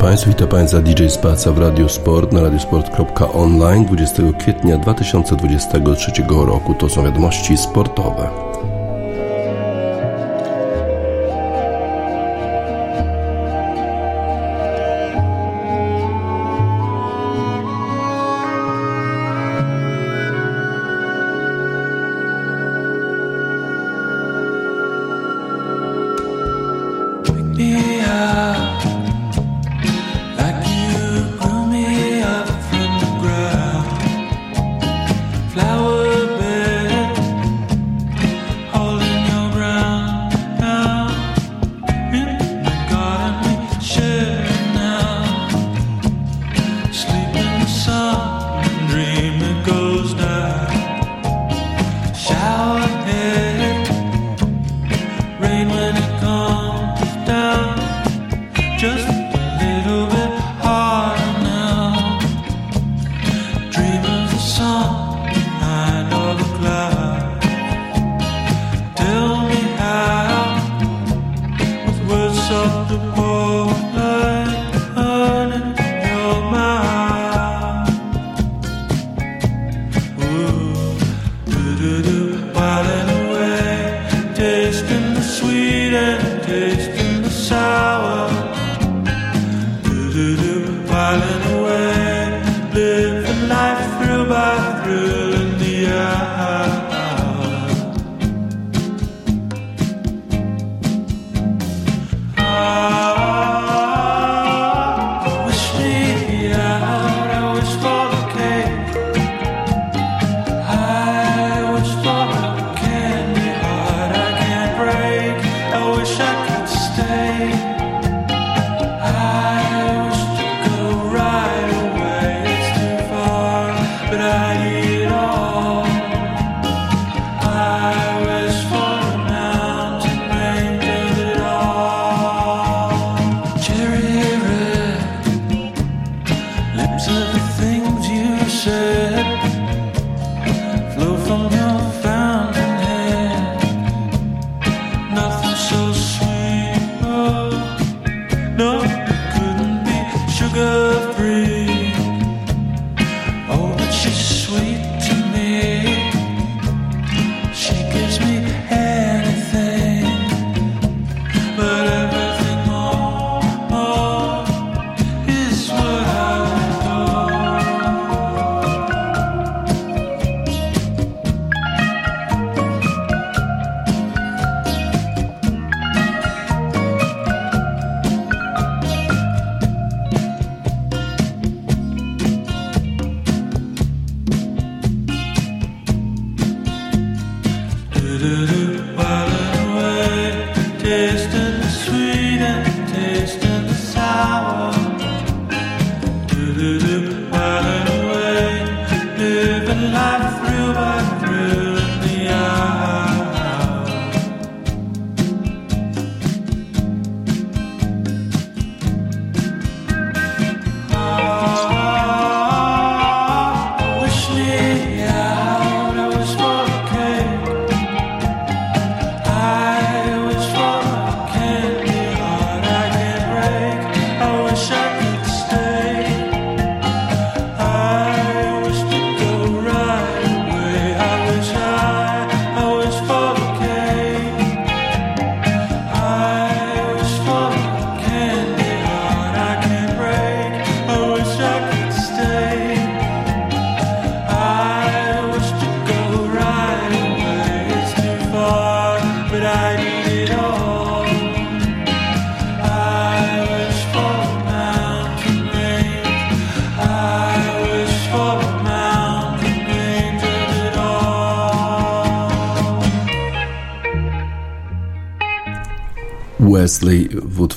Państwu, witam Państwa DJ Spaca w Radio Sport na radiosport.online 20 kwietnia 2023 roku. To są wiadomości sportowe.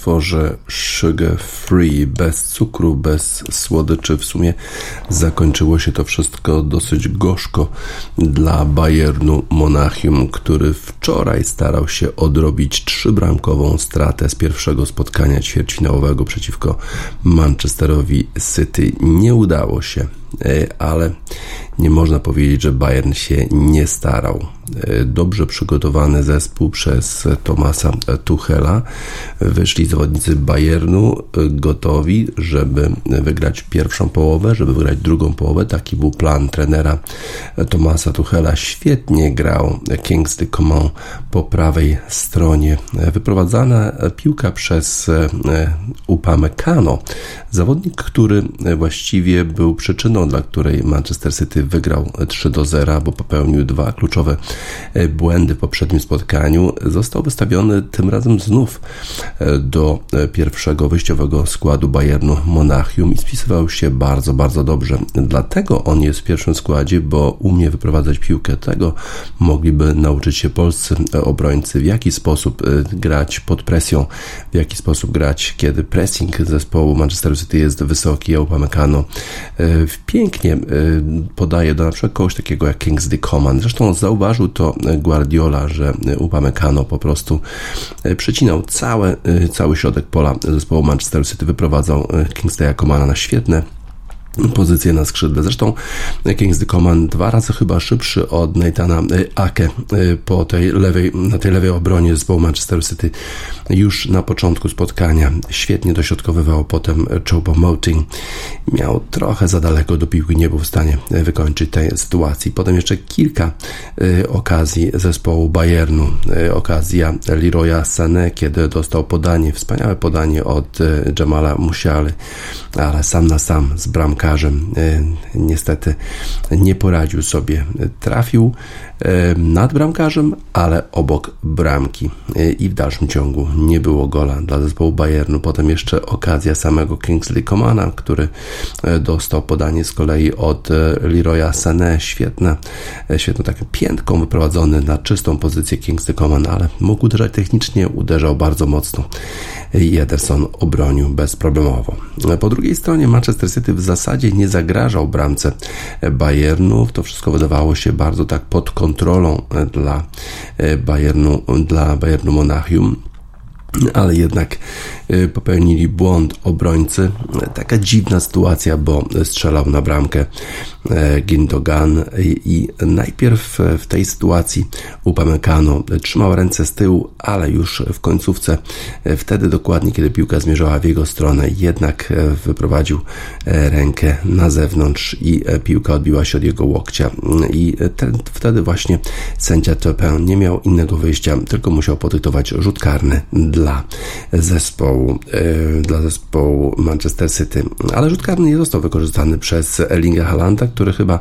Utworze Sugar Free, bez cukru, bez słodyczy. W sumie zakończyło się to wszystko dosyć gorzko dla Bayernu Monachium, który wczoraj starał się odrobić trzybramkową stratę z pierwszego spotkania ćwierćfinałowego przeciwko Manchesterowi City. Nie udało się, e, ale nie można powiedzieć, że Bayern się nie starał. E, dobrze przygotowany zespół przez Tomasa Tuchela. Wyszli zawodnicy Bayernu e, gotowi, żeby wygrać pierwszą połowę, żeby wygrać drugą połowę. Taki był plan trenera Tomasa Tuchela. Świetnie grał Kingsley Coman po prawej stronie. Wyprowadzana piłka przez Upamecano. Zawodnik, który właściwie był przyczyną, dla której Manchester City wygrał 3 do 0, bo popełnił dwa kluczowe E, błędy w poprzednim spotkaniu, został wystawiony tym razem znów e, do e, pierwszego wyjściowego składu Bayernu Monachium i spisywał się bardzo, bardzo dobrze. Dlatego on jest w pierwszym składzie, bo umie wyprowadzać piłkę. Tego mogliby nauczyć się polscy obrońcy, w jaki sposób grać pod presją, w jaki sposób grać, kiedy pressing zespołu Manchester City jest wysoki, Upamecano pięknie podaje do na przykład kogoś takiego jak Kingsley Coman. Zresztą zauważył to Guardiola, że Upamecano po prostu e, przecinał cały, e, cały środek pola zespołu Manchester City, wyprowadzał e, Kingsley'a Comana na świetne pozycję na skrzydle. Zresztą Kingsley Coman dwa razy chyba szybszy od Nathana e, Ake e, po tej lewej, na tej lewej obronie zespołu Manchester City już na początku spotkania. Świetnie dośrodkowywał potem Choupo Moting. Miał trochę za daleko do piłki, nie był w stanie wykończyć tej sytuacji. Potem jeszcze kilka e, okazji zespołu Bayernu. Okazja Leroya Sané, kiedy dostał podanie, wspaniałe podanie od Jamala Musialy, ale sam na sam z bramką bramkarzem. E, niestety nie poradził sobie. Trafił nad bramkarzem, ale obok bramki e, i w dalszym ciągu nie było gola dla zespołu Bayernu. Potem jeszcze okazja samego Kingsley Comana, który dostał podanie z kolei od Leroya Sané. Świetne, świetną taką piętką wyprowadzony na czystą pozycję Kingsley Coman, ale mógł uderzać technicznie, uderzał bardzo mocno i Ederson obronił bezproblemowo. Po drugiej stronie Manchester City w zasadzie nie zagrażał bramce Bayernu. To wszystko wydawało się bardzo tak pod kontrolą dla Bayernu, dla Bayernu Monachium ale jednak y, popełnili błąd obrońcy. Taka dziwna sytuacja, bo strzelał na bramkę e, Gindogan i najpierw w tej sytuacji Upamecano trzymał ręce z tyłu, ale już w końcówce, e, wtedy dokładnie, kiedy piłka zmierzała w jego stronę, jednak e, wyprowadził rękę na zewnątrz i piłka odbiła się od jego łokcia i ten, wtedy właśnie sędzia Topin nie miał innego wyjścia, tylko musiał potytować rzut karny dla dla zespołu, e, dla zespołu Manchester City. Ale rzut karny nie został wykorzystany przez Erlinga Halanda, który chyba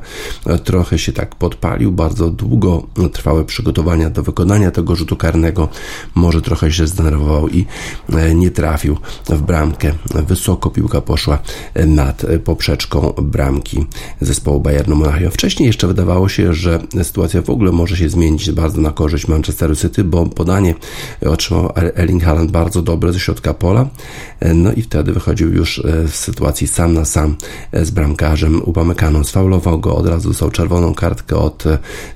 trochę się tak podpalił. Bardzo długo trwały przygotowania do wykonania tego rzutu karnego. Może trochę się zdenerwował i e, nie trafił w bramkę. Wysoko piłka poszła nad poprzeczką bramki zespołu Bayernu Monachium. Wcześniej jeszcze wydawało się, że sytuacja w ogóle może się zmienić bardzo na korzyść Manchesteru City, bo podanie otrzymał Erling Haaland bardzo dobre ze środka pola, e, no i wtedy wychodził już e, w sytuacji sam na sam e, z bramkarzem Upamecano. Sfaulował go, od razu dostał czerwoną kartkę od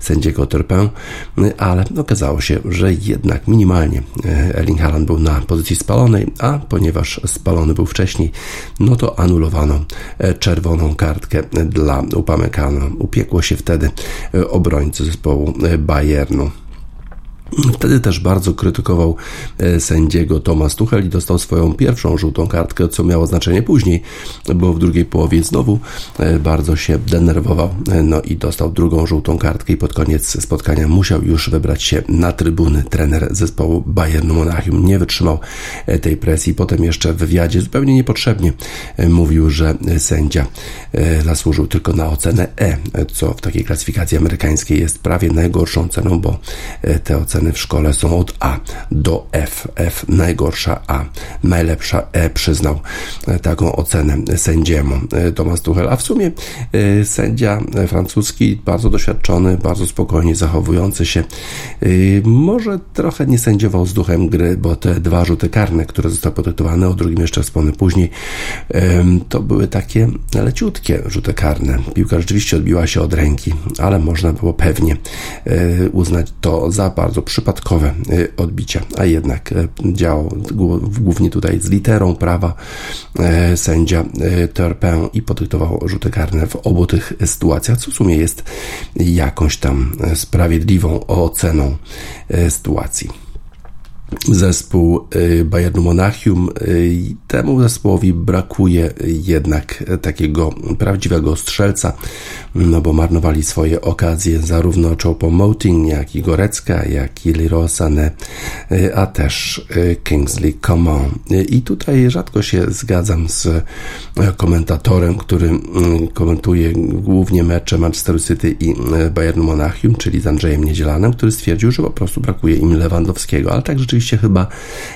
sędziego Turpin, ale okazało się, że jednak minimalnie Erling Haaland był na pozycji spalonej, a ponieważ spalony był wcześniej, no to anulowano czerwoną kartkę dla Upamecano. Upiekło się wtedy obrońcy zespołu Bayernu. Wtedy też bardzo krytykował e, sędziego Tomasz Tuchel i dostał swoją pierwszą żółtą kartkę, co miało znaczenie później, bo w drugiej połowie znowu e, bardzo się denerwował, e, no i dostał drugą żółtą kartkę i pod koniec spotkania musiał już wybrać się na trybuny. Trener zespołu Bayernu Monachium nie wytrzymał tej presji. Potem jeszcze w wywiadzie zupełnie niepotrzebnie mówił, że sędzia zasłużył tylko na ocenę E, co w takiej klasyfikacji amerykańskiej jest prawie najgorszą ceną, bo te oceny oceny w szkole są od A do F. F najgorsza A, najlepsza E przyznał e, taką ocenę sędziemu e, Tomasz Tuchel, a w sumie e, sędzia francuski, bardzo doświadczony, bardzo spokojnie zachowujący się, może trochę nie sędziował z duchem gry, bo te dwa rzuty karne, które zostały potraktowane, o drugim jeszcze wspomnę później, to były takie leciutkie rzuty karne. Piłka rzeczywiście odbiła się od ręki, ale można było pewnie uznać to za bardzo przypadkowe odbicia, a jednak działał głównie tutaj z literą prawa sędzia Turpin i podyktował rzuty karne w obu tych sytuacjach, co w sumie jest jakąś tam sprawiedliwą oceną sytuacji zespół y, Bayernu Monachium. Y, temu zespołowi brakuje jednak takiego prawdziwego strzelca, no bo marnowali swoje okazje zarówno Choupo-Moting, jak i Gorecka, jak i Leroy y, a też Kingsley Coman. I tutaj rzadko się zgadzam z komentatorem, który komentuje głównie mecze Manchester City i Bayernu Monachium, czyli z Andrzejem Niedzielanem, który stwierdził, że po prostu brakuje im Lewandowskiego, ale tak rzeczywiście rzeczywiście chyba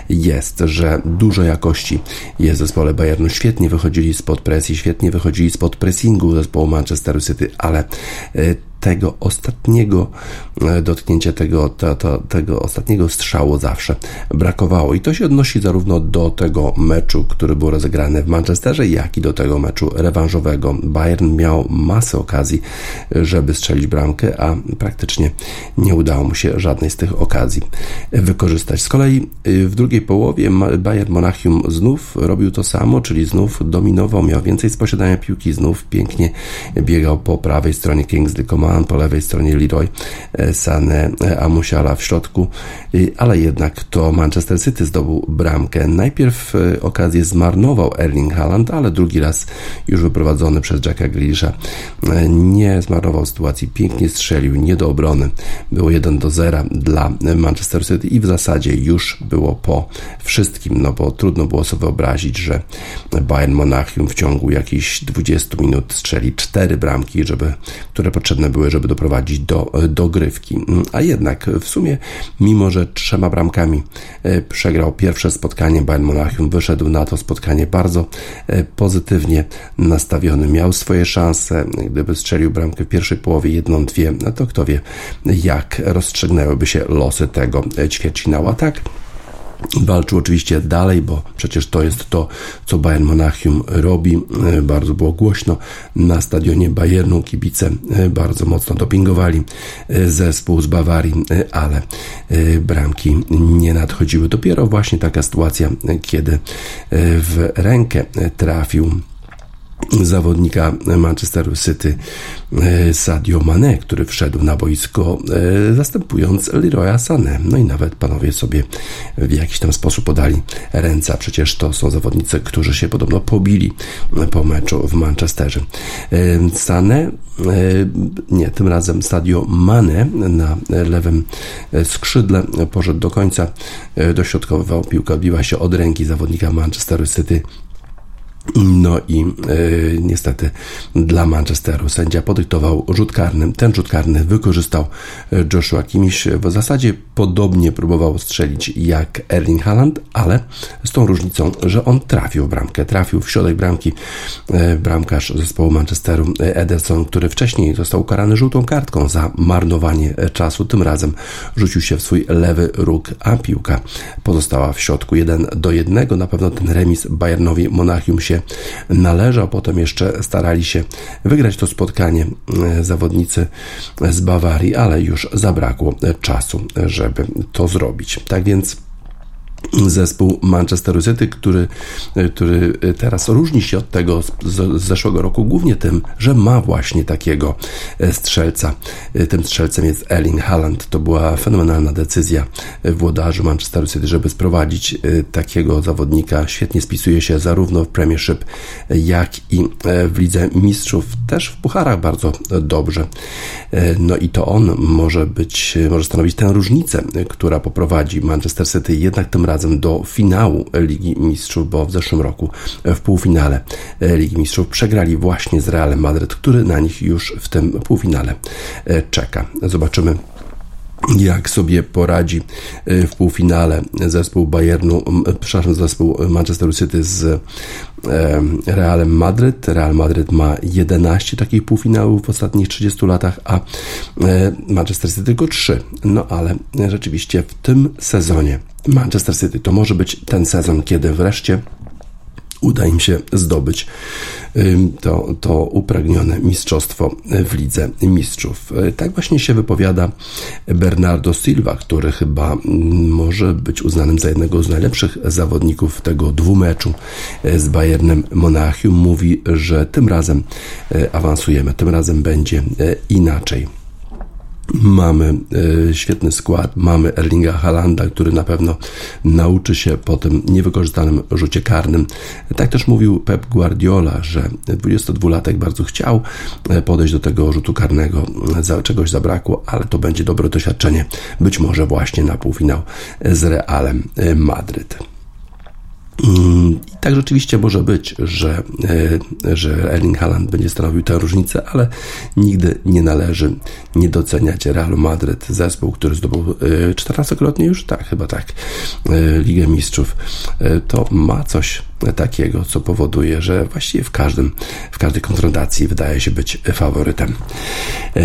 jest, że dużo jakości jest w zespole Bayernu. Świetnie wychodzili spod presji, świetnie wychodzili spod pressingu zespołu Manchesteru City, ale e, tego ostatniego e, dotknięcia, tego, tego ostatniego strzału zawsze brakowało. I to się odnosi zarówno do tego meczu, który był rozegrany w Manchesterze, jak i do tego meczu rewanżowego. Bayern miał masę okazji, żeby strzelić bramkę, a praktycznie nie udało mu się żadnej z tych okazji wykorzystać. Z kolei y, w drugiej połowie Bayern Monachium znów robił to samo, czyli znów dominował, miał więcej z posiadania piłki, znów pięknie biegał po prawej stronie Kingsley Coman Coman, po lewej stronie Leroy e, Sané, e, a Musiala w środku, ale jednak to Manchester City zdobył bramkę. Najpierw e, okazję zmarnował Erling Haaland, ale drugi raz już wyprowadzony przez Jacka Grealisha nie zmarnował sytuacji, pięknie strzelił, nie do obrony. Było 1 do 0 dla Manchester City i w zasadzie już było po wszystkim, no bo trudno było sobie wyobrazić, że Bayern Monachium w ciągu jakichś 20 minut strzeli cztery bramki, żeby, które potrzebne były były, żeby doprowadzić do dogrywki. A jednak w sumie, mimo że trzema bramkami e, przegrał pierwsze spotkanie, Bayern Monachium wyszedł na to spotkanie bardzo e, pozytywnie nastawiony. Miał swoje szanse. Gdyby strzelił bramkę w pierwszej połowie, jedną, dwie, no to kto wie, jak rozstrzygnęłyby się losy tego ćwierćfinału. Tak Walczył oczywiście dalej, bo przecież to jest to, co Bayern Monachium robi. E, bardzo było głośno na stadionie Bayernu. Kibice e, bardzo mocno dopingowali e, zespół z Bawarii, ale bramki nie nadchodziły. Dopiero właśnie taka sytuacja, kiedy w rękę trafił zawodnika Manchesteru City e, Sadio Mane, który wszedł na boisko e, zastępując Leroya Sané. No i nawet panowie sobie w jakiś tam sposób podali ręce, przecież to są zawodnicy, którzy się podobno pobili po meczu w Manchesterze. E, Sané, nie, tym razem Sadio Mane na lewym skrzydle poszedł do końca, dośrodkowywał piłkę, odbiła się od ręki zawodnika Manchesteru City no i y, niestety dla Manchesteru sędzia podyktował rzut karny. Ten rzut karny wykorzystał e, Joshua Kimmich. W zasadzie podobnie próbował strzelić jak Erling Haaland, ale z tą różnicą, że on trafił w bramkę. Trafił w środek bramki y, bramkarz zespołu Manchesteru Ederson, który wcześniej został ukarany żółtą kartką za marnowanie czasu. Tym razem rzucił się w swój lewy róg, a piłka pozostała w środku. Jeden do jednego. Na pewno ten remis Bayernowi Monachium się należał. Potem jeszcze starali się wygrać to spotkanie e, zawodnicy z Bawarii, ale już zabrakło czasu, żeby to zrobić. Tak więc zespół Manchester City, który, który teraz różni się od tego z, zeszłego roku głównie tym, że ma właśnie takiego e, strzelca. E, tym strzelcem jest Erling Haaland. To była fenomenalna decyzja włodarzy Manchester City, żeby sprowadzić e, takiego zawodnika. Świetnie spisuje się zarówno w Premiership, jak i w Lidze Mistrzów, też w Pucharach bardzo dobrze. No i to on może być, może stanowić tę różnicę, która poprowadzi Manchester City jednak tym razem do finału Ligi Mistrzów, bo w zeszłym roku w półfinale Ligi Mistrzów przegrali właśnie z Realem Madryt, który na nich już w tym półfinale czeka. Zobaczymy jak sobie poradzi e, w półfinale zespół Bayernu, przepraszam, zespół Manchester City z e, Realem Madryt. Real Madryt ma 11 takich półfinałów w ostatnich 30 latach, a Manchester City tylko 3. No ale rzeczywiście w tym sezonie Manchester City to może być ten sezon, kiedy wreszcie uda im się zdobyć to, to upragnione mistrzostwo w Lidze Mistrzów. Tak właśnie się wypowiada Bernardo Silva, który chyba może być uznanym za jednego z najlepszych zawodników tego dwumeczu z Bayernem Monachium. Mówi, że tym razem awansujemy, tym razem będzie inaczej. Mamy e, świetny skład, mamy Erlinga Halanda, który na pewno nauczy się po tym niewykorzystanym rzucie karnym. Tak też mówił Pep Guardiola, że 22-latek bardzo chciał e, podejść do tego rzutu karnego, czegoś zabrakło, ale to będzie dobre doświadczenie, być może właśnie na półfinał z Realem Madryt. Tak rzeczywiście może być, że, e, że Erling Haaland będzie stanowił tę różnicę, ale nigdy nie należy nie doceniać Realu Madryt, zespół, który zdobył 14-krotnie e, już, tak, chyba tak, e, Ligę Mistrzów. To ma coś takiego, co powoduje, że właściwie w każdym, w każdej konfrontacji wydaje się być faworytem.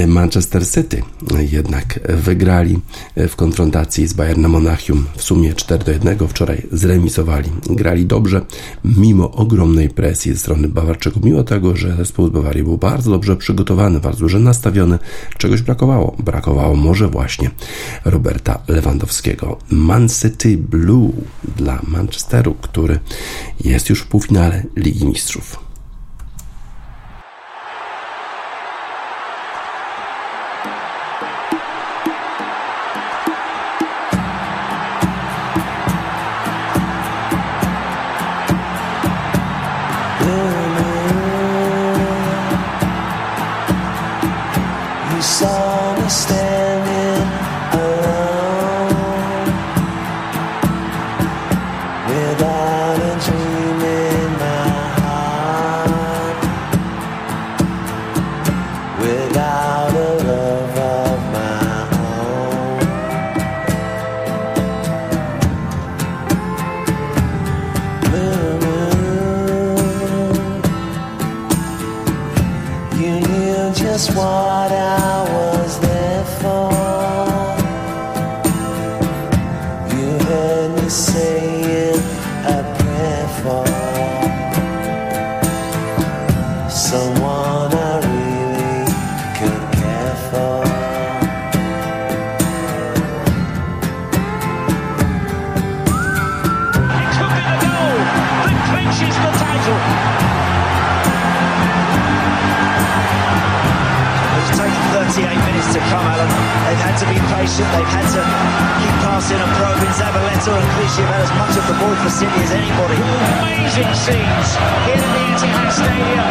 Manchester City jednak wygrali w konfrontacji z Bayernem Monachium w sumie 4 do 1, wczoraj zremisowali. Grali dobrze, mimo ogromnej presji ze strony Bawarczyków, mimo tego, że zespół z Bawarii był bardzo dobrze przygotowany, bardzo dobrze nastawiony, czegoś brakowało. Brakowało może właśnie Roberta Lewandowskiego. Man City Blue dla Manchesteru, który jest już w półfinale Ligi Mistrzów. actually about as much of the ball for City as anybody. Amazing scenes here at the Etihad Stadium.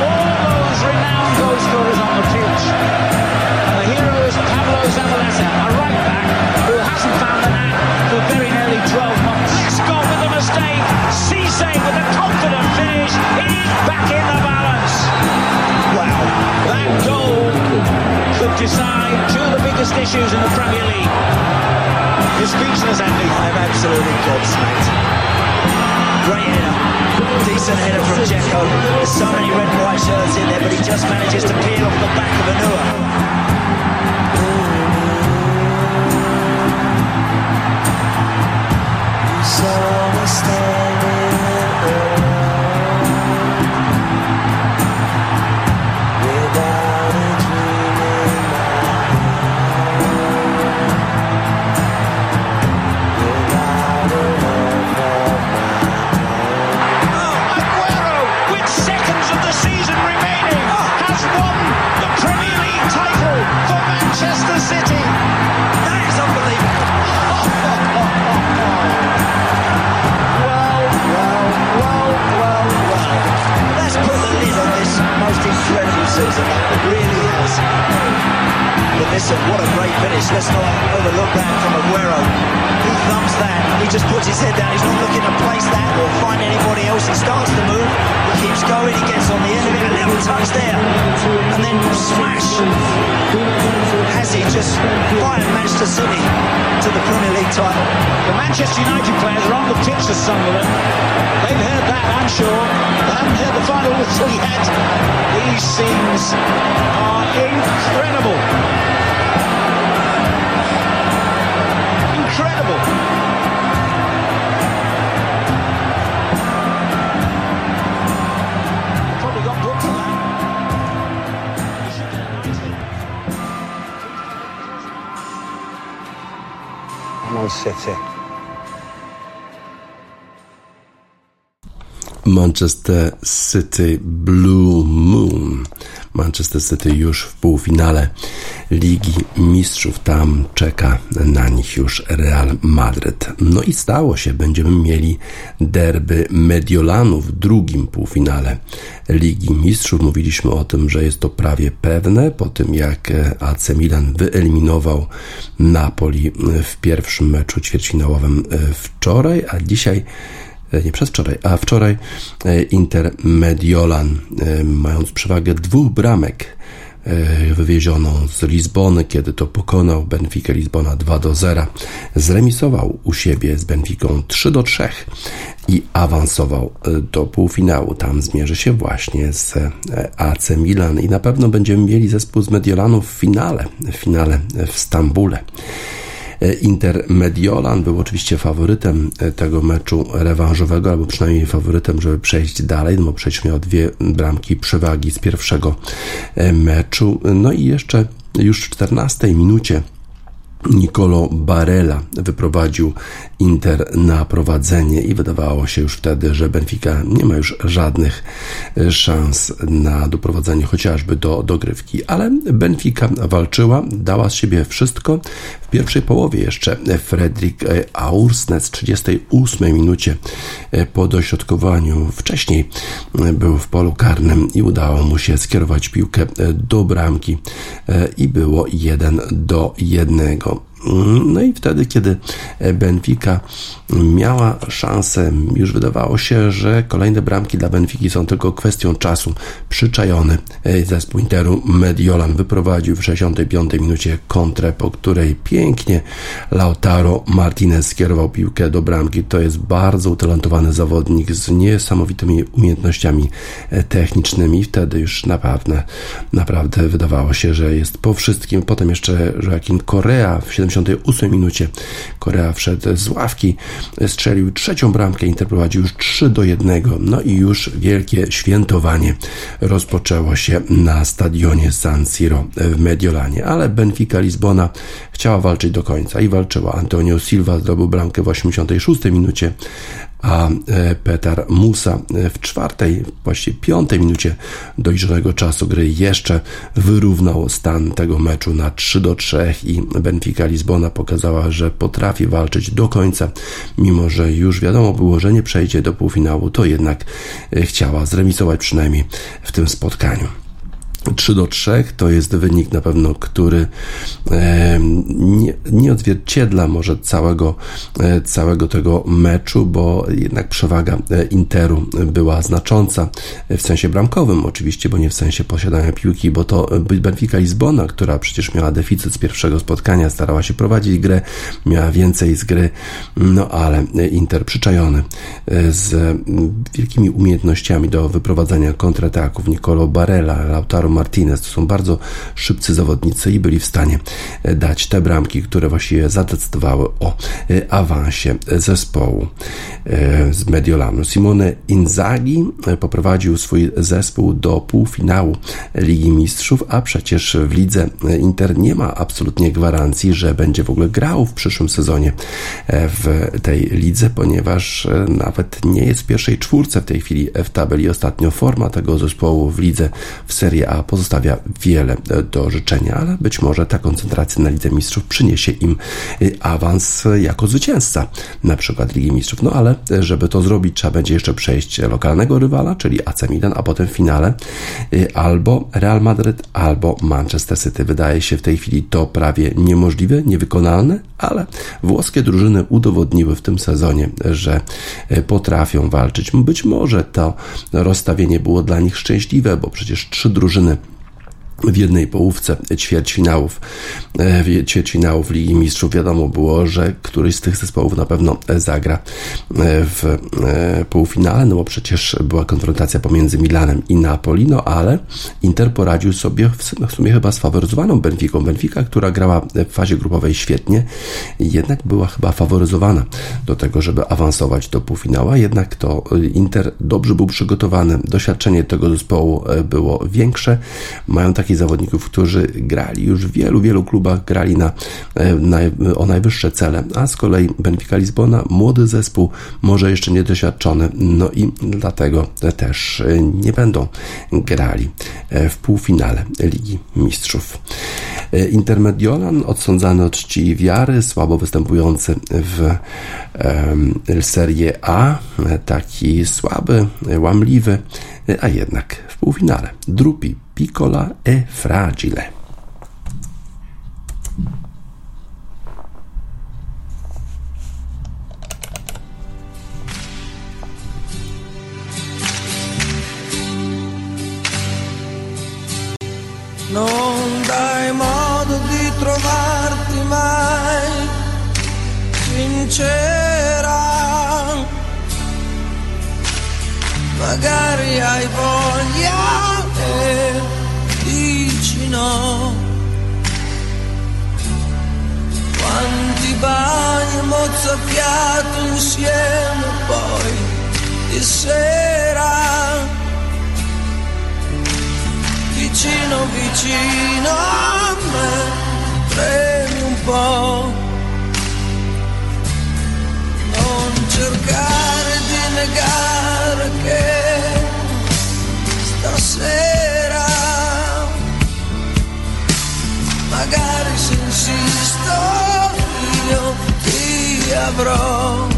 All those renowned goal scorers on the pitch. And the hero is Pablo Zabaleta, a right back who hasn't found the net for very nearly 12 months. Yes, Scott with a mistake, Cisse with a confident finish. It is back in the balance. Wow, that goal could decide two of the biggest issues in the Premier League. You're speechless, Andy. I'm absolutely gobsmacked. Great header. Decent header from Jacko. There's so many red and white shirts in there, but he just manages to peel off the back of Anua. So we. Rodgers Manchester City to the Premier League title. The Manchester United players are on the pitch for Sunderland. They've heard that, I'm sure. They haven't heard the final whistle yet. These scenes are incredible. Incredible. City. Manchester City Blue Moon. Manchester City już w półfinale Ligi Mistrzów. Tam czeka na nich już Real Madryt. No i stało się, będziemy mieli derby Mediolanu w drugim półfinale Ligi Mistrzów. Mówiliśmy o tym, że jest to prawie pewne po tym jak AC Milan wyeliminował Napoli w pierwszym meczu ćwierćfinałowym wczoraj, a dzisiaj E, nie przez wczoraj, a wczoraj e, Inter Mediolan, e, mając przewagę dwóch bramek, wywiezioną z Lizbony, kiedy to pokonał Benfica Lizbona 2 do 0, zremisował u siebie z Benficą 3 do 3 i awansował do półfinału. Tam zmierzy się właśnie z AC Milan i na pewno będziemy mieli zespół z Mediolanu w finale, w finale w Stambule. E, Inter Mediolan był oczywiście faworytem e, tego meczu rewanżowego, albo przynajmniej faworytem, żeby przejść dalej, no bo przecież miał dwie bramki przewagi z pierwszego e, meczu. No i jeszcze już w 14 minucie Nicolo Barella wyprowadził Inter na prowadzenie i wydawało się już wtedy, że Benfica nie ma już żadnych szans na doprowadzenie chociażby do dogrywki, ale Benfica walczyła, dała z siebie wszystko. W pierwszej połowie jeszcze Fredrik Aursnes w 38 minucie po dośrodkowaniu wcześniej był w polu karnym i udało mu się skierować piłkę do bramki i było 1 do 1. No i wtedy, kiedy Benfica miała szansę, już wydawało się, że kolejne bramki dla Benfiki są tylko kwestią czasu. Przyczajony zespół Interu Mediolan wyprowadził w 65 minucie kontrę, po której pięknie Lautaro Martinez skierował piłkę do bramki. To jest bardzo utalentowany zawodnik z niesamowitymi umiejętnościami technicznymi. Wtedy już naprawdę, naprawdę wydawało się, że jest po wszystkim. Potem jeszcze Joaquin Korea w 70 58 minucie Korea wszedł z ławki, strzelił trzecią bramkę, Inter prowadził już 3 do 1. No i już wielkie świętowanie rozpoczęło się na stadionie San Siro w Mediolanie, ale Benfica Lizbona chciała walczyć do końca i walczyła. Antonio Silva zdobył bramkę w 86 minucie, a e, Petar Musa e, w czwartej, właściwie piątej minucie dojrzanego czasu gry jeszcze wyrównał stan tego meczu na 3 do 3 i Benfica Lizbona pokazała, że potrafi walczyć do końca, mimo że już wiadomo było, że nie przejdzie do półfinału, to jednak e, chciała zremisować przynajmniej w tym spotkaniu. 3 do 3 to jest wynik na pewno, który nie, nie odzwierciedla może całego, e, całego tego meczu, bo jednak przewaga e, Interu była znacząca w sensie bramkowym oczywiście, bo nie w sensie posiadania piłki, bo to Benfica Lizbona, która przecież miała deficyt z pierwszego spotkania, starała się prowadzić grę, miała więcej z gry, no ale Inter przyczajony e, z wielkimi umiejętnościami do wyprowadzania kontrataków Nicolo Barella, Lautaro Martinez. To są bardzo szybcy zawodnicy i byli w stanie e, dać te bramki, które właściwie zadecydowały o e, awansie zespołu e, z Mediolanu. Simone Inzaghi poprowadził swój zespół do półfinału Ligi Mistrzów, a przecież w lidze Inter nie ma absolutnie gwarancji, że będzie w ogóle grał w przyszłym sezonie w tej lidze, ponieważ nawet nie jest w pierwszej czwórce w tej chwili w tabeli. Ostatnio forma tego zespołu w lidze w Serie A pozostawia wiele do życzenia, ale być może ta koncentracja na Lidze Mistrzów przyniesie im y, awans jako zwycięzca na przykład Ligi Mistrzów. No ale żeby to zrobić, trzeba będzie jeszcze przejść lokalnego rywala, czyli AC Milan, a potem w finale albo Real Madrid, albo Manchester City. Wydaje się w tej chwili to prawie niemożliwe, niewykonalne, ale włoskie drużyny udowodniły w tym sezonie, że potrafią walczyć. Być może to rozstawienie było dla nich szczęśliwe, bo przecież trzy drużyny w jednej połówce ćwierćfinałów, e, ćwierćfinałów Ligi Mistrzów. Wiadomo było, że któryś z tych zespołów na pewno zagra e, w e, półfinale, no bo przecież była konfrontacja pomiędzy Milanem i Napoli, no ale Inter poradził sobie w sumie chyba sfaworyzowaną Benficą. Benfica, która grała w fazie grupowej świetnie, jednak była chyba faworyzowana do tego, żeby awansować do półfinała, jednak to Inter dobrze był przygotowany, doświadczenie tego zespołu było większe, mają takie takich zawodników, którzy grali już w wielu, wielu klubach, grali na, na, o najwyższe cele, a z kolei Benfica Lizbona, młody zespół, może jeszcze niedoświadczony, no i dlatego też nie będą grali w półfinale Ligi Mistrzów. Intermediolan, odsądzany od czci i wiary, słabo występujący w Serie A, taki słaby, łamliwy, a jednak w półfinale. Drupi Piccola e Fragile. Non dai modo di trovarti mai sincera. Magari hai voglia e dici no. Quanti bagni mozzafiato insieme poi di sera vicino vicino a me, premi un po'. Non cercare di negare che stasera, Μαγάρι συνσύστο, ήλιο, τι αυρό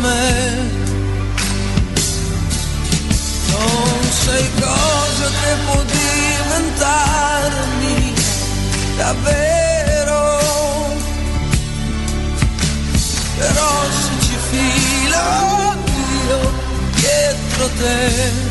me. Non sai cosa che può diventarmi davvero però se ci filo io dietro te.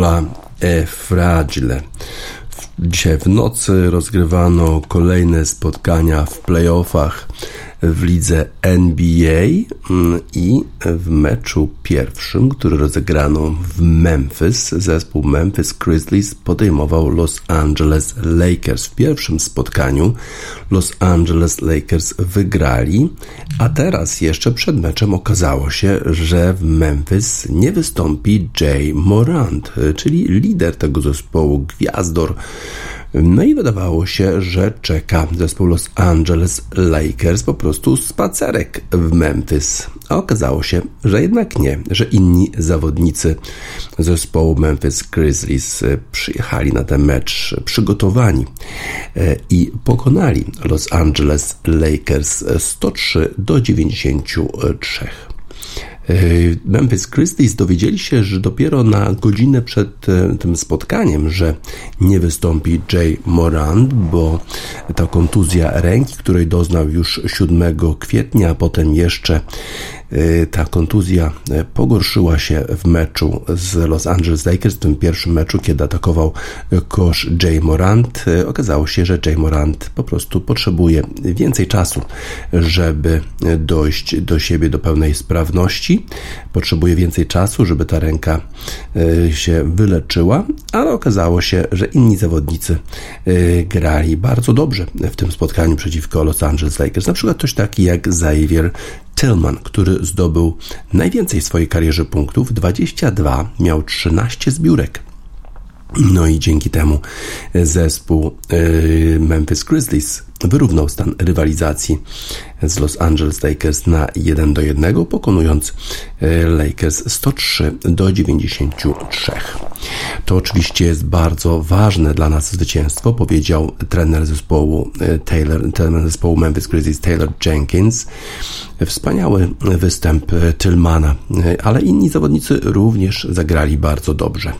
Piccola e Fragile. Dzisiaj w nocy rozgrywano kolejne spotkania w playoffach w lidze NBA mm, i w meczu pierwszym, który rozegrano w Memphis, zespół Memphis Grizzlies podejmował Los Angeles Lakers. W pierwszym spotkaniu Los Angeles Lakers wygrali, a teraz jeszcze przed meczem okazało się, że w Memphis nie wystąpi Jay Morant, czyli lider tego zespołu, gwiazdor. No i wydawało się, że czeka zespół Los Angeles Lakers po prostu spacerek w Memphis. A okazało się, że jednak nie, że inni zawodnicy zespołu Memphis Grizzlies e, przyjechali na ten mecz przygotowani e, i pokonali Los Angeles Lakers 103 do 93. Memphis Grizzlies dowiedzieli się, że dopiero na godzinę przed e, tym spotkaniem, że nie wystąpi Jay Morant, bo ta kontuzja ręki, której doznał już 7 kwietnia, a potem jeszcze e, ta kontuzja e, pogorszyła się w meczu z Los Angeles Lakers, w tym pierwszym meczu, kiedy atakował kosz Jay Morant. E, Okazało się, że Jay Morant po prostu potrzebuje więcej czasu, żeby dojść do siebie, do pełnej sprawności. Potrzebuje więcej czasu, żeby ta ręka e, się wyleczyła, ale okazało się, że inni zawodnicy e, grali bardzo dobrze w tym spotkaniu przeciwko Los Angeles Lakers. Na przykład ktoś taki jak Xavier Tillman, który zdobył najwięcej w swojej karierze punktów 22, miał 13 zbiórek. No i dzięki temu zespół y, Memphis Grizzlies wyrównał stan rywalizacji z Los Angeles Lakers na 1 do 1, pokonując y, Lakers 103 do 93. To oczywiście jest bardzo ważne dla nas zwycięstwo, powiedział trener zespołu Taylor, trener zespołu Memphis Grizzlies Taylor Jenkins. Wspaniały występ Tillmana, ale inni zawodnicy również zagrali bardzo dobrze.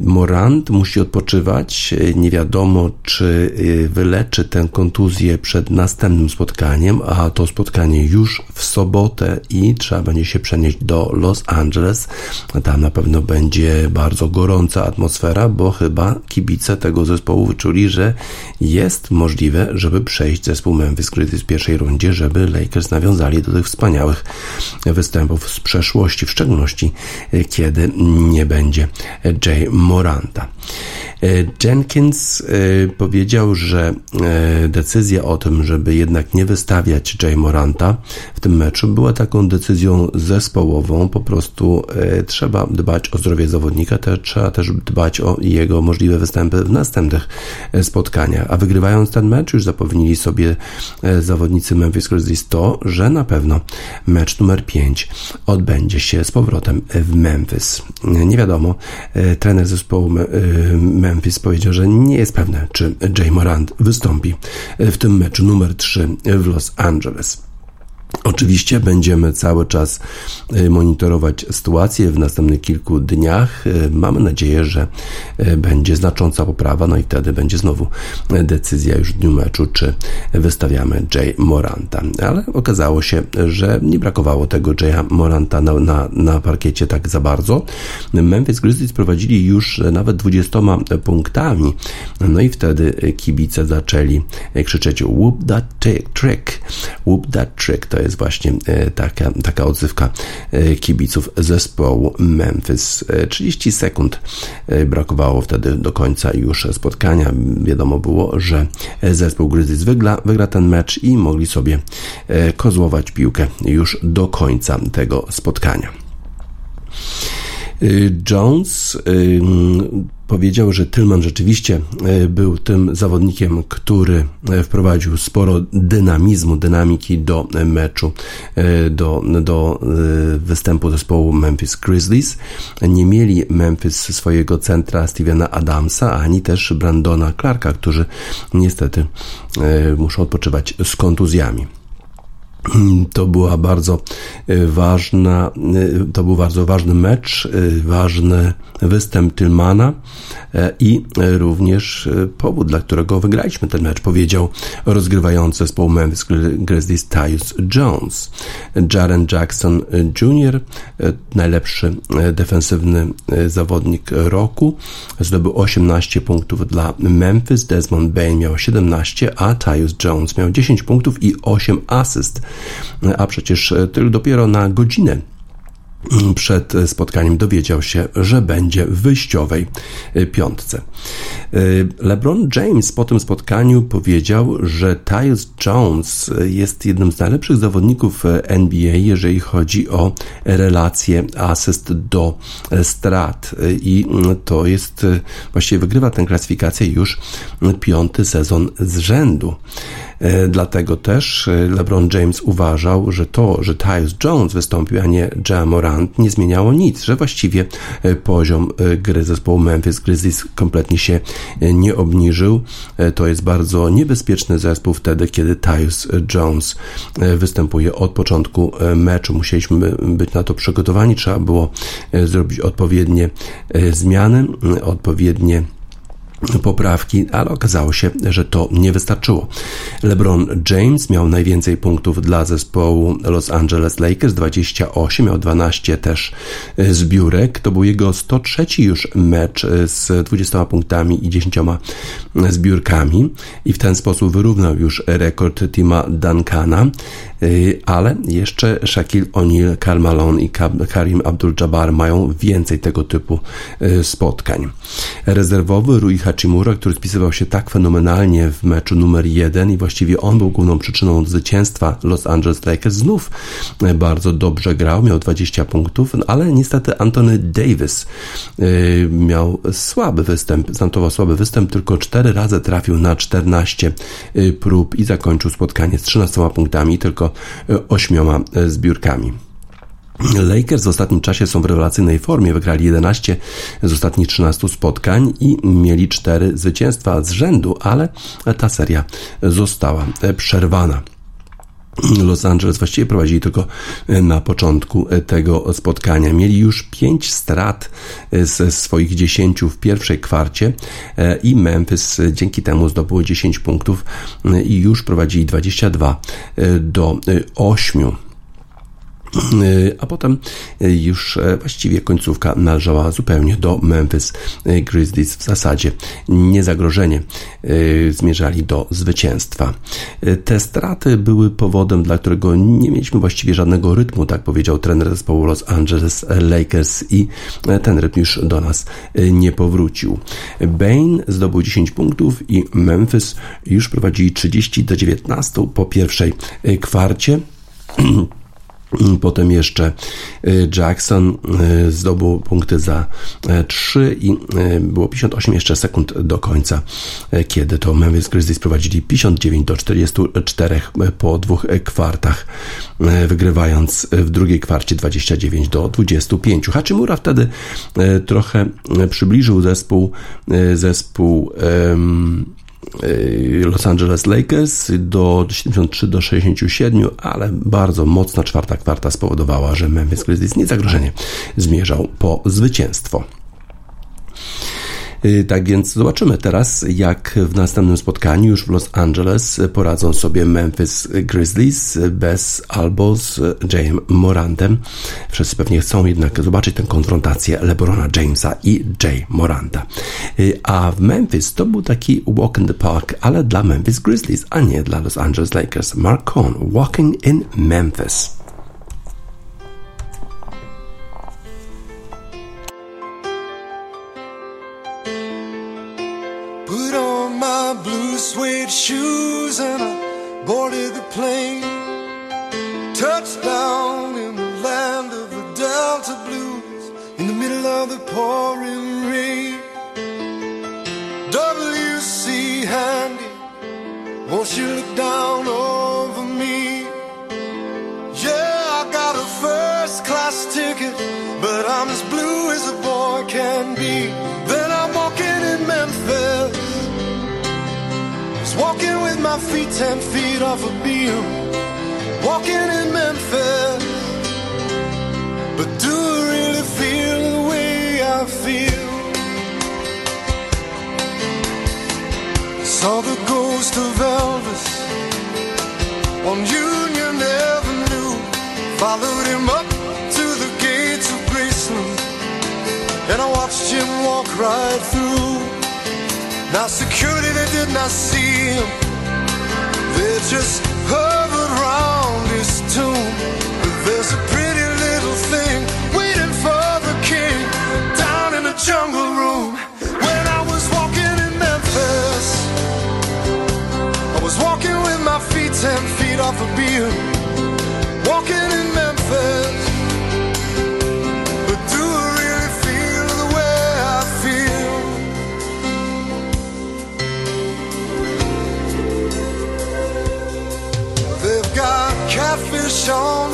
Morant musi odpoczywać. Nie wiadomo, czy y, wyleczy tę kontuzję przed następnym spotkaniem, a to spotkanie już w sobotę i trzeba będzie się przenieść do Los Angeles. Tam na pewno będzie bardzo gorąca atmosfera, bo chyba kibice tego zespołu wyczuli, że jest możliwe, żeby przejść zespół Memphis Grizzlies w pierwszej rundzie, żeby Lakers nawiązali do tych wspaniałych występów z przeszłości, w szczególności y, kiedy nie będzie Jay Moranta. E, Jenkins e, powiedział, że e, decyzja o tym, żeby jednak nie wystawiać Jay Moranta w tym meczu była taką decyzją zespołową. Po prostu trzeba dbać o zdrowie zawodnika, te, trzeba też dbać o jego możliwe występy w następnych spotkaniach. A wygrywając ten mecz, już zapewnili sobie zawodnicy Memphis Grizzlies to, że na pewno mecz numer 5 odbędzie się z powrotem w Memphis. Nie wiadomo, trener zespołu Memphis powiedział, że nie jest pewne, czy Jay Morant wystąpi w tym meczu numer 3 w Los Angeles. Oczywiście będziemy cały czas y, monitorować sytuację w następnych kilku dniach. Y, Mamy nadzieję, że y, będzie znacząca poprawa, no i wtedy będzie znowu decyzja już w dniu meczu, czy wystawiamy Jay Moranta. Ale okazało się, że nie brakowało tego Jaya Moranta na, na, na parkiecie tak za bardzo. Memphis Grizzlies prowadzili już nawet 20 punktami, no i wtedy kibice zaczęli krzyczeć whoop that trick, whoop that trick. To jest właśnie e, taka, taka odzywka e, kibiców zespołu Memphis. E, 30 sekund e, brakowało wtedy do końca już spotkania. Wiadomo było, że zespół Grizzlies wygra, wygra ten mecz i mogli sobie kozłować piłkę już do końca tego spotkania. Y, Jones y, powiedział, że Tillman rzeczywiście y, był tym zawodnikiem, który wprowadził sporo dynamizmu, dynamiki do meczu, do, do występu zespołu Memphis Grizzlies. Nie mieli Memphis swojego centra Stevena Adamsa, ani też Brandona Clarka, którzy niestety muszą odpoczywać z kontuzjami. To była bardzo e, ważna, e, to był bardzo ważny mecz, e, ważny występ Tillmana e, i również powód, dla którego wygraliśmy ten mecz, powiedział rozgrywający zespołu Memphis Gri- Grizzlies Tyus Jones. Jaren Jackson Jr., najlepszy defensywny zawodnik roku, zdobył 18 punktów dla Memphis, Desmond Bain miał 17, a Tyus Jones miał 10 punktów i 8 asyst. A przecież e, tylko dopiero na godzinę przed spotkaniem dowiedział się, że będzie w wyjściowej e, piątce. E, LeBron James po tym spotkaniu powiedział, że Tyus Jones jest jednym z najlepszych zawodników e, NBA, jeżeli chodzi o relację asyst do e, strat E, i mm, to jest e, właściwie wygrywa tę klasyfikację już piąty sezon z rzędu. E, Dlatego też e, LeBron James uważał, że to, że Tyus Jones wystąpił, a nie Ja Morant, nie zmieniało nic, że właściwie e, poziom gry zespołu Memphis Grizzlies kompletnie się nie obniżył. To jest bardzo niebezpieczny zespół wtedy, kiedy Tyus Jones występuje od początku meczu. Musieliśmy być na to przygotowani, trzeba było zrobić odpowiednie zmiany, odpowiednie poprawki, ale okazało się, że to nie wystarczyło. LeBron James miał najwięcej punktów dla zespołu Los Angeles Lakers, 28, miał 12 też e, zbiórek. To był jego 103 już mecz e, z 20 punktami i 10 zbiórkami i w ten sposób wyrównał już rekord Tima Duncana, e, ale jeszcze Shaquille O'Neal, Karl Malone i Ka- Karim Abdul-Jabbar mają więcej tego typu e, spotkań. Rezerwowy Rui Hachimura, który spisywał się tak fenomenalnie w meczu numer jeden i właściwie on był główną przyczyną zwycięstwa Los Angeles Lakers, znów e, bardzo dobrze grał, miał 20 punktów, no ale niestety Anthony Davis e, miał słaby występ, zanotował słaby występ, tylko 4 razy trafił na 14 e, prób i zakończył spotkanie z 13 punktami tylko 8 zbiórkami. Lakers w ostatnim czasie są w rewelacyjnej formie. Wygrali 11 z ostatnich 13 spotkań i mieli 4 zwycięstwa z rzędu, ale ta seria została przerwana. Los Angeles właściwie prowadzili tylko na początku tego spotkania. Mieli już 5 strat ze swoich 10 w pierwszej kwarcie i Memphis dzięki temu zdobyło 10 punktów i już prowadzili 22 do 8 a potem już właściwie końcówka należała zupełnie do Memphis Grizzlies. W zasadzie niezagrożenie zmierzali do zwycięstwa. Te straty były powodem, dla którego nie mieliśmy właściwie żadnego rytmu, tak powiedział trener zespołu Los Angeles Lakers i ten rytm już do nas nie powrócił. Bain zdobył 10 punktów i Memphis już prowadzili 30 do 19 po pierwszej kwarcie. Potem jeszcze y, Jackson y, zdobył punkty za 3 i y, było 58 jeszcze sekund do końca, kiedy to Memphis Grizzlies prowadzili 59 do 44 po dwóch kwartach, wygrywając w drugiej kwarcie 29 do 25. Hachimura wtedy trochę przybliżył zespół zespół um, Los Angeles Lakers do 73 do 67, ale bardzo mocna czwarta kwarta spowodowała, że Memphis Grizzlies niezagrożenie zmierzał po zwycięstwo. Tak więc zobaczymy teraz, jak w następnym spotkaniu już w Los Angeles poradzą sobie Memphis Grizzlies bez albo z Jayem Morantem. Wszyscy pewnie chcą jednak zobaczyć tę konfrontację LeBrona Jamesa i Jay Moranta. A w Memphis to był taki walk in the park, ale dla Memphis Grizzlies, a nie dla Los Angeles Lakers. Mark Cohn, Walking in Memphis. Blue shoes and I boarded the plane. Touchdown in the land of the Delta Blues in the middle of the pouring rain. W.C. Handy, won't you look down over me? Yeah, I got a first class ticket, but I'm as blue as a boy can be. Walking with my feet ten feet off a beam. walking in Memphis. But do I really feel the way I feel? Saw the ghost of Elvis on Union Avenue. Followed him up to the gates of Graceland, and I watched him walk right through. Now security they did not see him. They just hovered round his tomb. But there's a pretty little thing waiting for the king down in the jungle room. When I was walking in Memphis, I was walking with my feet ten feet off a beam. Walking in show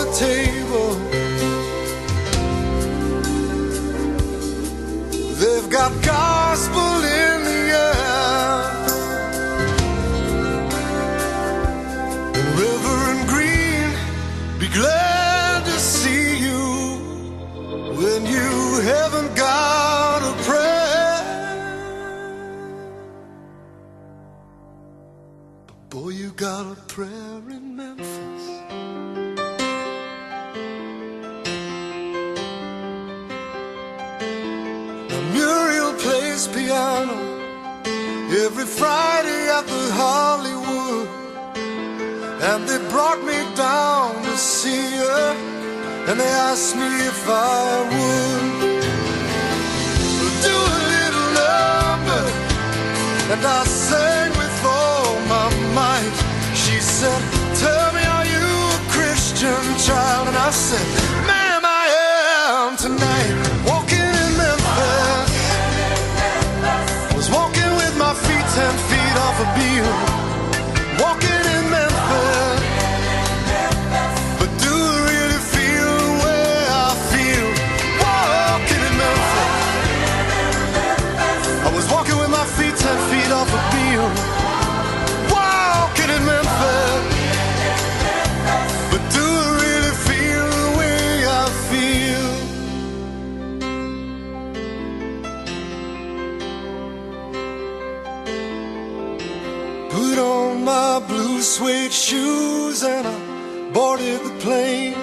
piano every Friday at the Hollywood. And they brought me down to see her, and they asked me if I would do a little number. And I sang with all my might. She said, shoes and I boarded the plane.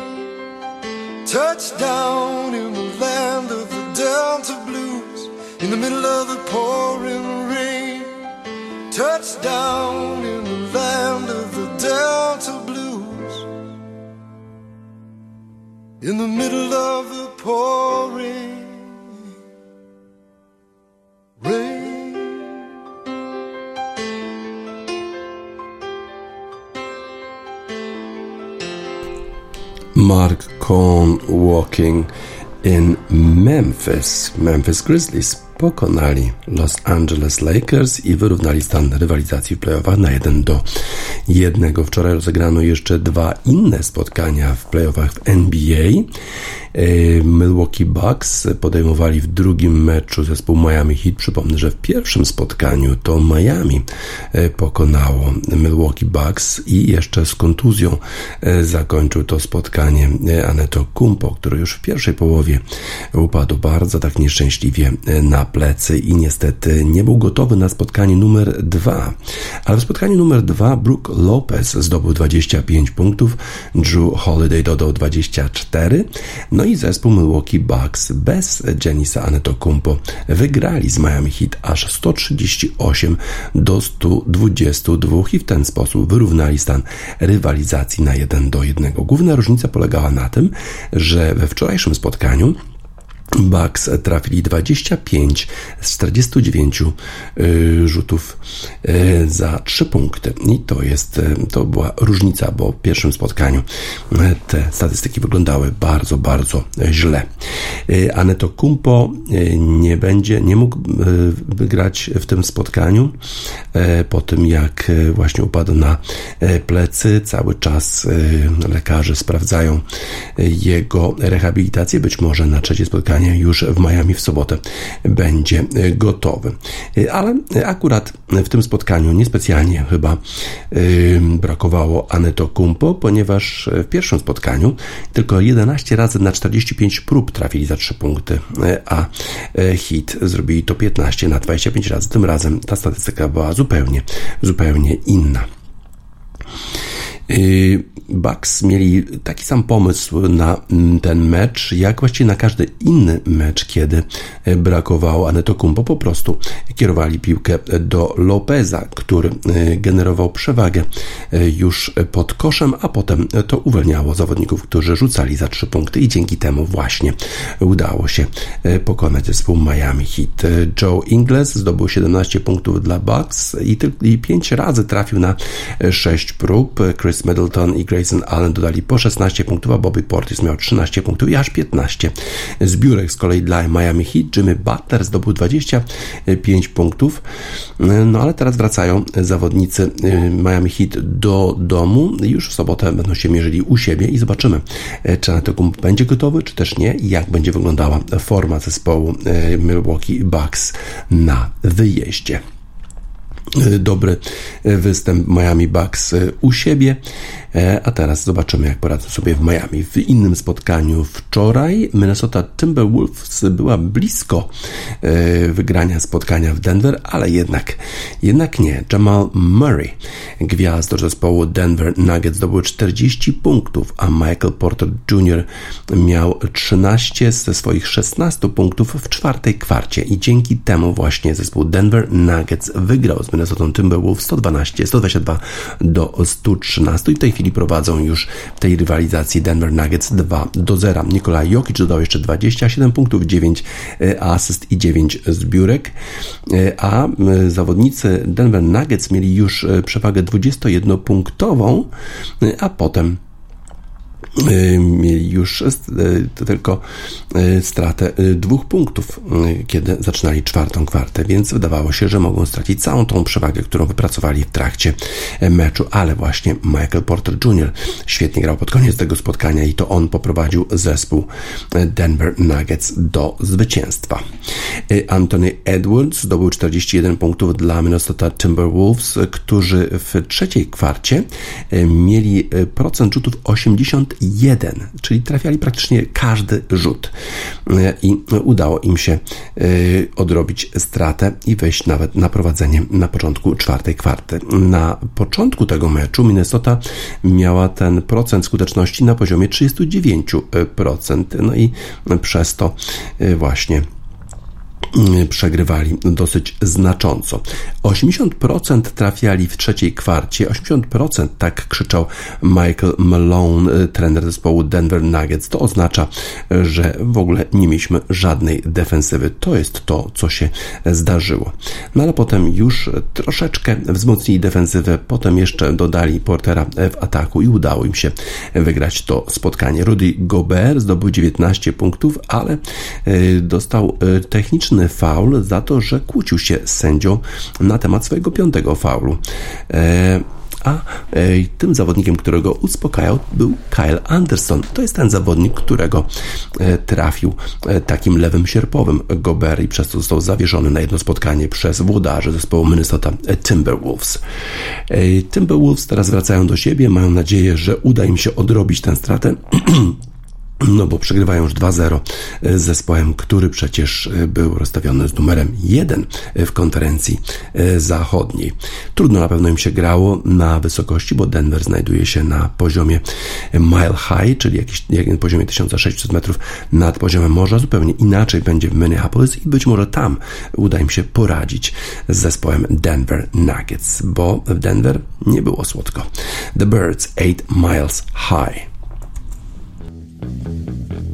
Touchdown in the land of the Delta Blues in the middle of the pouring rain. Touchdown in the land of the Delta Blues in the middle of the pouring rain. Mark Cohn Walking in Memphis. Memphis Grizzlies pokonali Los Angeles Lakers i wyrównali stan rywalizacji w playoffach na 1 do 1. Wczoraj rozegrano jeszcze dwa inne spotkania w playoffach w NBA. E, Milwaukee Bucks podejmowali w drugim meczu zespół Miami Heat. Przypomnę, że w pierwszym spotkaniu to Miami e, pokonało Milwaukee Bucks i jeszcze z kontuzją e, zakończył to spotkanie Aneto Kumpo, który już w pierwszej połowie upadł bardzo tak nieszczęśliwie na plecy i niestety nie był gotowy na spotkanie numer dwa. Ale w spotkaniu numer dwa Brook Lopez zdobył 25 punktów, Drew Holiday dodał 24, no i zespół Milwaukee Bucks bez Janisa Antetokounmpo wygrali z Miami Heat aż 138 do 122 i w ten sposób wyrównali stan rywalizacji na 1 do 1. Główna różnica polegała na tym, że we wczorajszym spotkaniu Bucks trafili 25 z 49 y, rzutów y, za 3 punkty. I to jest, y, to była różnica, bo w pierwszym spotkaniu te statystyki wyglądały bardzo, bardzo źle. Aneto Kumpo nie będzie, nie mógł wygrać w tym spotkaniu po tym, jak właśnie upadł na plecy. Cały czas lekarze sprawdzają jego rehabilitację. Być może na trzecie spotkanie już w Miami w sobotę będzie gotowy. E, Ale akurat w tym spotkaniu niespecjalnie chyba brakowało Aneto Kumpo, ponieważ w pierwszym spotkaniu tylko 11 razy na 45 prób trafili za 3 punkty, e, a e, Hit zrobili to 15 na 25 razy. Tym razem ta statystyka była zupełnie, zupełnie inna. Yy, Bucks mieli taki sam pomysł na mm, ten mecz, jak właściwie na każdy inny mecz, kiedy e, brakowało Anetokumpo. Po prostu kierowali piłkę do Lopeza, który e, generował przewagę e, już pod koszem, a potem to uwalniało zawodników, którzy rzucali za trzy punkty i dzięki temu właśnie udało się pokonać zespół Miami Heat. Joe Ingles zdobył 17 punktów dla Bucks i, i 5 razy trafił na 6 prób. Chris Middleton i Grayson Allen dodali po 16 punktów, a Bobby Portis miał 13 punktów i aż 15 zbiórek z kolei dla Miami Heat. Jimmy Butler zdobył 25 punktów. No ale teraz wracają zawodnicy y, Miami Heat do domu. Już w sobotę będą się mierzyli u siebie i zobaczymy, y, czy Antetokounmpo będzie gotowy, czy też nie i jak będzie wyglądała forma zespołu y, Milwaukee Bucks na wyjeździe dobry występ Miami Bucks u siebie. E, A teraz zobaczymy, jak poradzą sobie w Miami. W innym spotkaniu wczoraj Minnesota Timberwolves była blisko e, wygrania spotkania w Denver, ale jednak, jednak nie. Jamal Murray, gwiazdor zespołu Denver Nuggets, zdobył 40 punktów, a Michael Porter Jr. miał 13 ze swoich 16 punktów w czwartej kwarcie i dzięki temu właśnie zespół Denver Nuggets wygrał z Minnesota Timberwolves 112, 122 do 113 i w tej chwili prowadzą już w tej rywalizacji Denver Nuggets 2 do 0. Nikolaj Jokic dodał jeszcze 27 punktów, 9 asyst i 9 zbiórek, E, a e, zawodnicy Denver Nuggets mieli już e, przewagę 21-punktową, e, a potem mieli już y, tylko y, stratę dwóch punktów, kiedy zaczynali czwartą kwartę, więc wydawało się, że mogą stracić całą tą przewagę, którą wypracowali w trakcie meczu, ale właśnie Michael Porter Jr. świetnie grał pod koniec tego spotkania i to on poprowadził zespół Denver Nuggets do zwycięstwa. Anthony Edwards zdobył 41 punktów dla Minnesota Timberwolves, którzy w trzeciej kwarcie mieli procent rzutów 80 jeden, czyli trafiali praktycznie każdy rzut i udało im się y, odrobić stratę i wejść nawet na prowadzenie na początku czwartej kwarty. Na początku tego meczu Minnesota miała ten procent skuteczności na poziomie 39%, no i przez to y, właśnie przegrywali dosyć znacząco. 80% trafiali w trzeciej kwarcie, 80% tak krzyczał Michael Malone, trener zespołu Denver Nuggets. To oznacza, że w ogóle nie mieliśmy żadnej defensywy. To jest to, co się zdarzyło. No ale potem już troszeczkę wzmocnili defensywę, potem jeszcze dodali Portera w ataku i udało im się wygrać to spotkanie. Rudy Gobert zdobył 19 punktów, ale y, dostał y, techniczny faul za to, że kłócił się z sędzią na temat swojego piątego faulu. E, a e, tym zawodnikiem, którego uspokajał, był Kyle Anderson. To jest ten zawodnik, którego e, trafił e, takim lewym sierpowym Gobert i przez to został zawieszony na jedno spotkanie przez włodarzy zespołu Minnesota Timberwolves. Timberwolves teraz wracają do siebie, mają nadzieję, że uda im się odrobić tę stratę. No bo przegrywają już 2-0 z zespołem, który przecież był rozstawiony z numerem 1 w konferencji zachodniej. Trudno na pewno im się grało na wysokości, bo Denver znajduje się na poziomie Mile High, czyli jakieś, jak poziomie 1600 metrów nad poziomem morza. Zupełnie inaczej będzie w Minneapolis i być może tam uda im się poradzić z zespołem Denver Nuggets, bo w Denver nie było słodko. The Birds 8 Miles High. Thank you.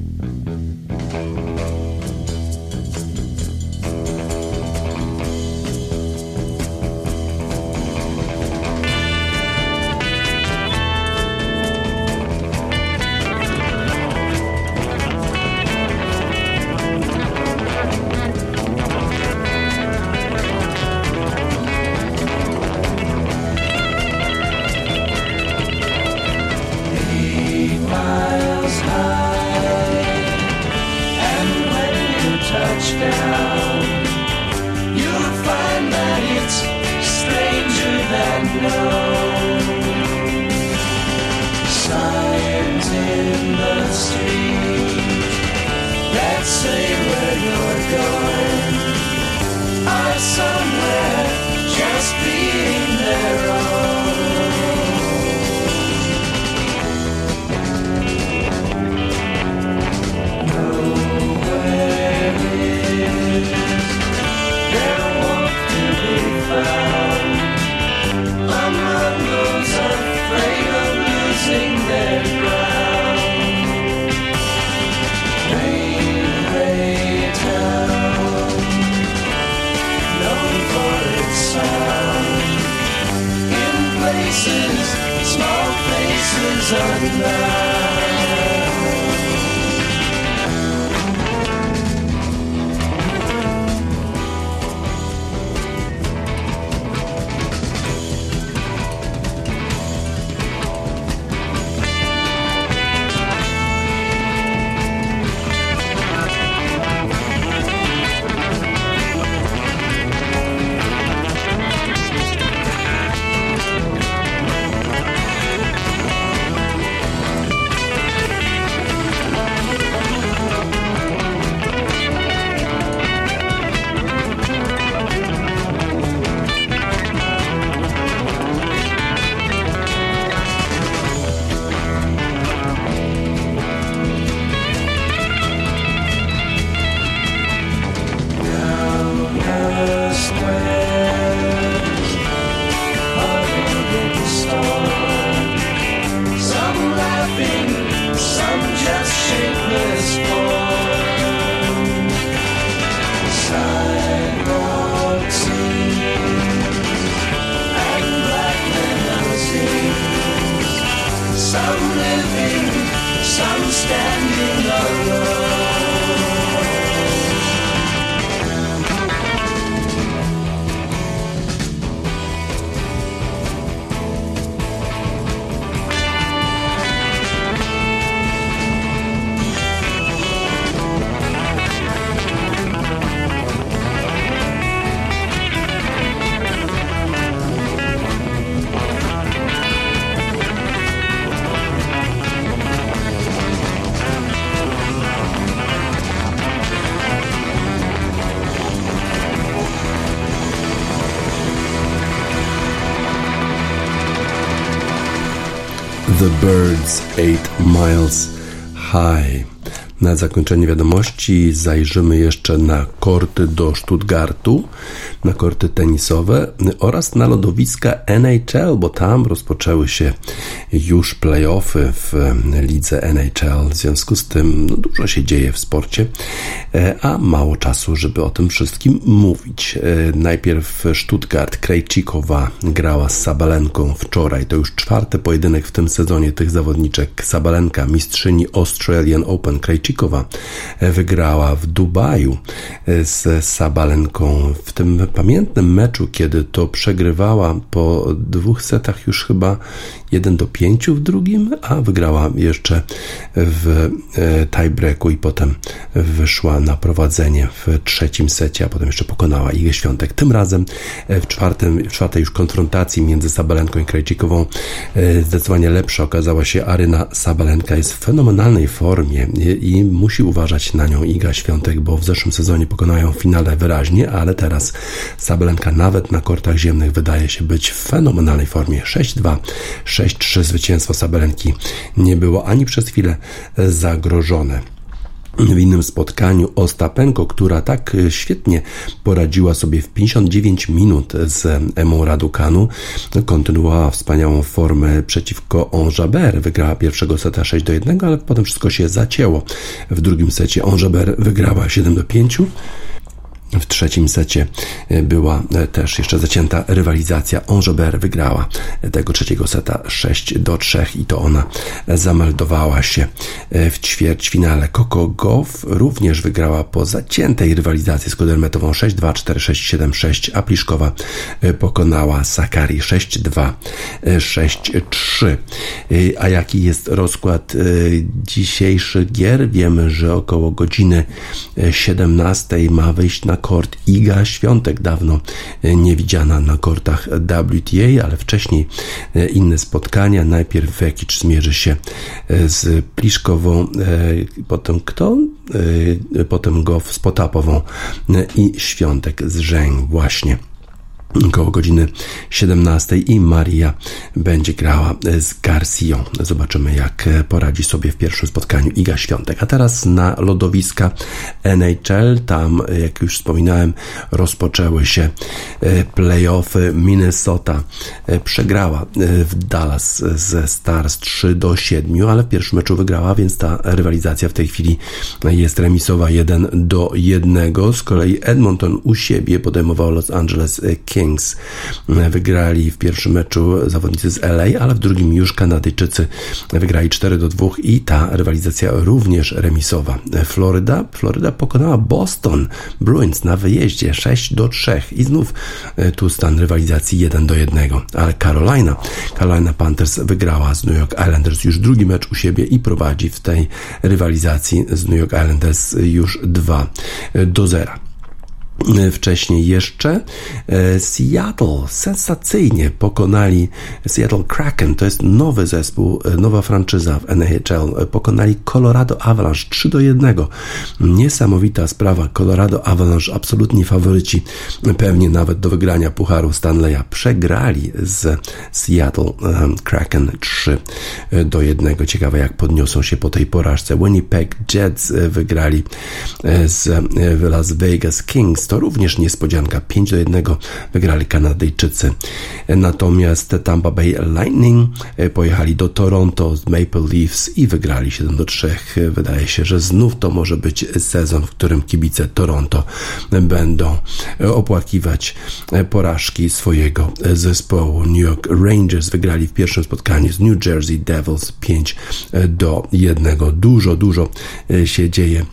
Miles High. Na zakończenie wiadomości zajrzymy jeszcze na korty do Stuttgartu, na korty tenisowe oraz na lodowiska NHL, bo tam rozpoczęły się już playoffy w lidze NHL. W związku z tym no, dużo się dzieje w sporcie, a mało czasu, żeby o tym wszystkim mówić. E, Najpierw Stuttgart Krejcikowa grała z Sabalenką wczoraj. To już czwarty pojedynek w tym sezonie tych zawodniczek. Sabalenka, mistrzyni Australian Open Krejcikowa e, wygrała w Dubaju z Sabalenką w tym pamiętnym meczu, kiedy to przegrywała po dwóch setach już chyba 1 do 5 w drugim, a wygrała jeszcze w e, tiebreaku i potem wyszła na prowadzenie w trzecim secie, a potem jeszcze pokonała Igę Świątek. Tym razem e, w, czwartym, w czwartej już konfrontacji między Sabalenką i Krajcikową e, zdecydowanie lepsza okazała się Aryna Sabalenka. Jest w fenomenalnej formie i, i musi uważać na nią Iga Świątek, bo w zeszłym sezonie pokonała ją w finale wyraźnie, ale teraz Sabalenka nawet na kortach ziemnych wydaje się być w fenomenalnej formie. 6-2, 6-3 zwycięstwo Sabalenki nie było ani przez chwilę zagrożone w innym spotkaniu Ostapenko, która tak świetnie poradziła sobie w 59 minut z Emą Radukanu, kontynuowała wspaniałą formę przeciwko Onjaber. Wygrała pierwszego seta 6 do 1, ale potem wszystko się zacięło. W drugim secie Onjaber wygrała 7 do 5. W trzecim secie była też jeszcze zacięta rywalizacja. Ongeber wygrała tego trzeciego seta 6 do 3 i to ona zameldowała się w ćwierćfinale. Coco Goff również wygrała po zaciętej rywalizacji z Kudermetową 6-2, 4-6, 7-6, a Pliszkowa pokonała Sakari 6-2, 6-3. 3. Y, A jaki jest rozkład dzisiejszych gier? Wiemy, że około godziny y, 17 ma wyjść na kort Iga Świątek, dawno y, niewidziana na kortach WTA, ale wcześniej y, inne spotkania. Najpierw Vekic zmierzy się y, z Pliszkową, potem kto? Potem Goff z Potapową i Świątek z Żeń właśnie około godziny 17 i Maria będzie grała z Garcją. Zobaczymy jak poradzi sobie w pierwszym spotkaniu Iga Świątek. A teraz na lodowiska NHL. Tam, jak już wspominałem, rozpoczęły się e, playoffy. Minnesota e, przegrała e, w Dallas ze Stars 3 do 7, ale w pierwszym meczu wygrała, więc ta rywalizacja w tej chwili jest remisowa 1 do 1. Z kolei Edmonton u siebie podejmował Los Angeles Kings. Wygrali w pierwszym meczu zawodnicy z LA, ale w drugim już Kanadyjczycy wygrali 4 do 2 i ta rywalizacja również remisowa. Floryda, Floryda pokonała Boston Bruins na wyjeździe 6 do 3 i znów e, tu stan rywalizacji 1 do 1, ale Carolina, Carolina Panthers wygrała z New York Islanders już drugi mecz u siebie i prowadzi w tej rywalizacji z New York Islanders już 2 do 0. Wcześniej jeszcze e, Seattle sensacyjnie pokonali Seattle Kraken. To jest nowy zespół, e, nowa franczyza w NHL. E, Pokonali Colorado Avalanche 3 do 1. Niesamowita sprawa. Colorado Avalanche absolutnie faworyci, pewnie nawet do wygrania Pucharu Stanleya. Przegrali z Seattle Kraken 3 do 1. Ciekawe jak podniosą się po tej porażce. Winnipeg Jets e, wygrali e, z e, Las Vegas Kings. To również niespodzianka. 5 do 1 wygrali Kanadyjczycy. Natomiast Tampa Bay Lightning e, pojechali do Toronto z Maple Leafs i wygrali 7 do 3. Wydaje się, że znów to może być sezon, w którym kibice Toronto będą opłakiwać porażki swojego zespołu. New York Rangers wygrali w pierwszym spotkaniu z New Jersey Devils 5 do 1. Dużo, dużo e, się dzieje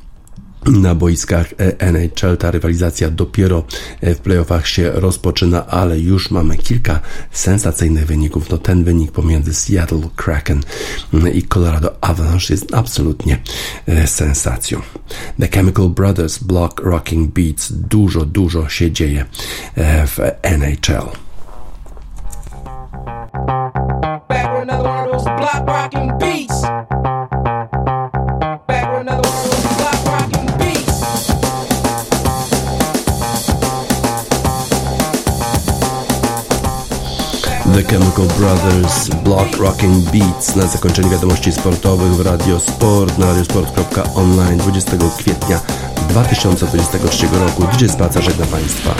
na boiskach e, NHL. Ta rywalizacja dopiero e, w playoffach się rozpoczyna, ale już mamy kilka sensacyjnych wyników. No ten wynik pomiędzy Seattle Kraken mm, i Colorado Avalanche jest absolutnie e, sensacją. The Chemical Brothers Block Rocking Beats. Dużo, dużo się dzieje w NHL. The Chemical Brothers Block Rocking Beats na zakończenie wiadomości sportowych w Radio Sport na radiosport.online 20 kwietnia 2023 roku. DJ Spaca żegna Państwa.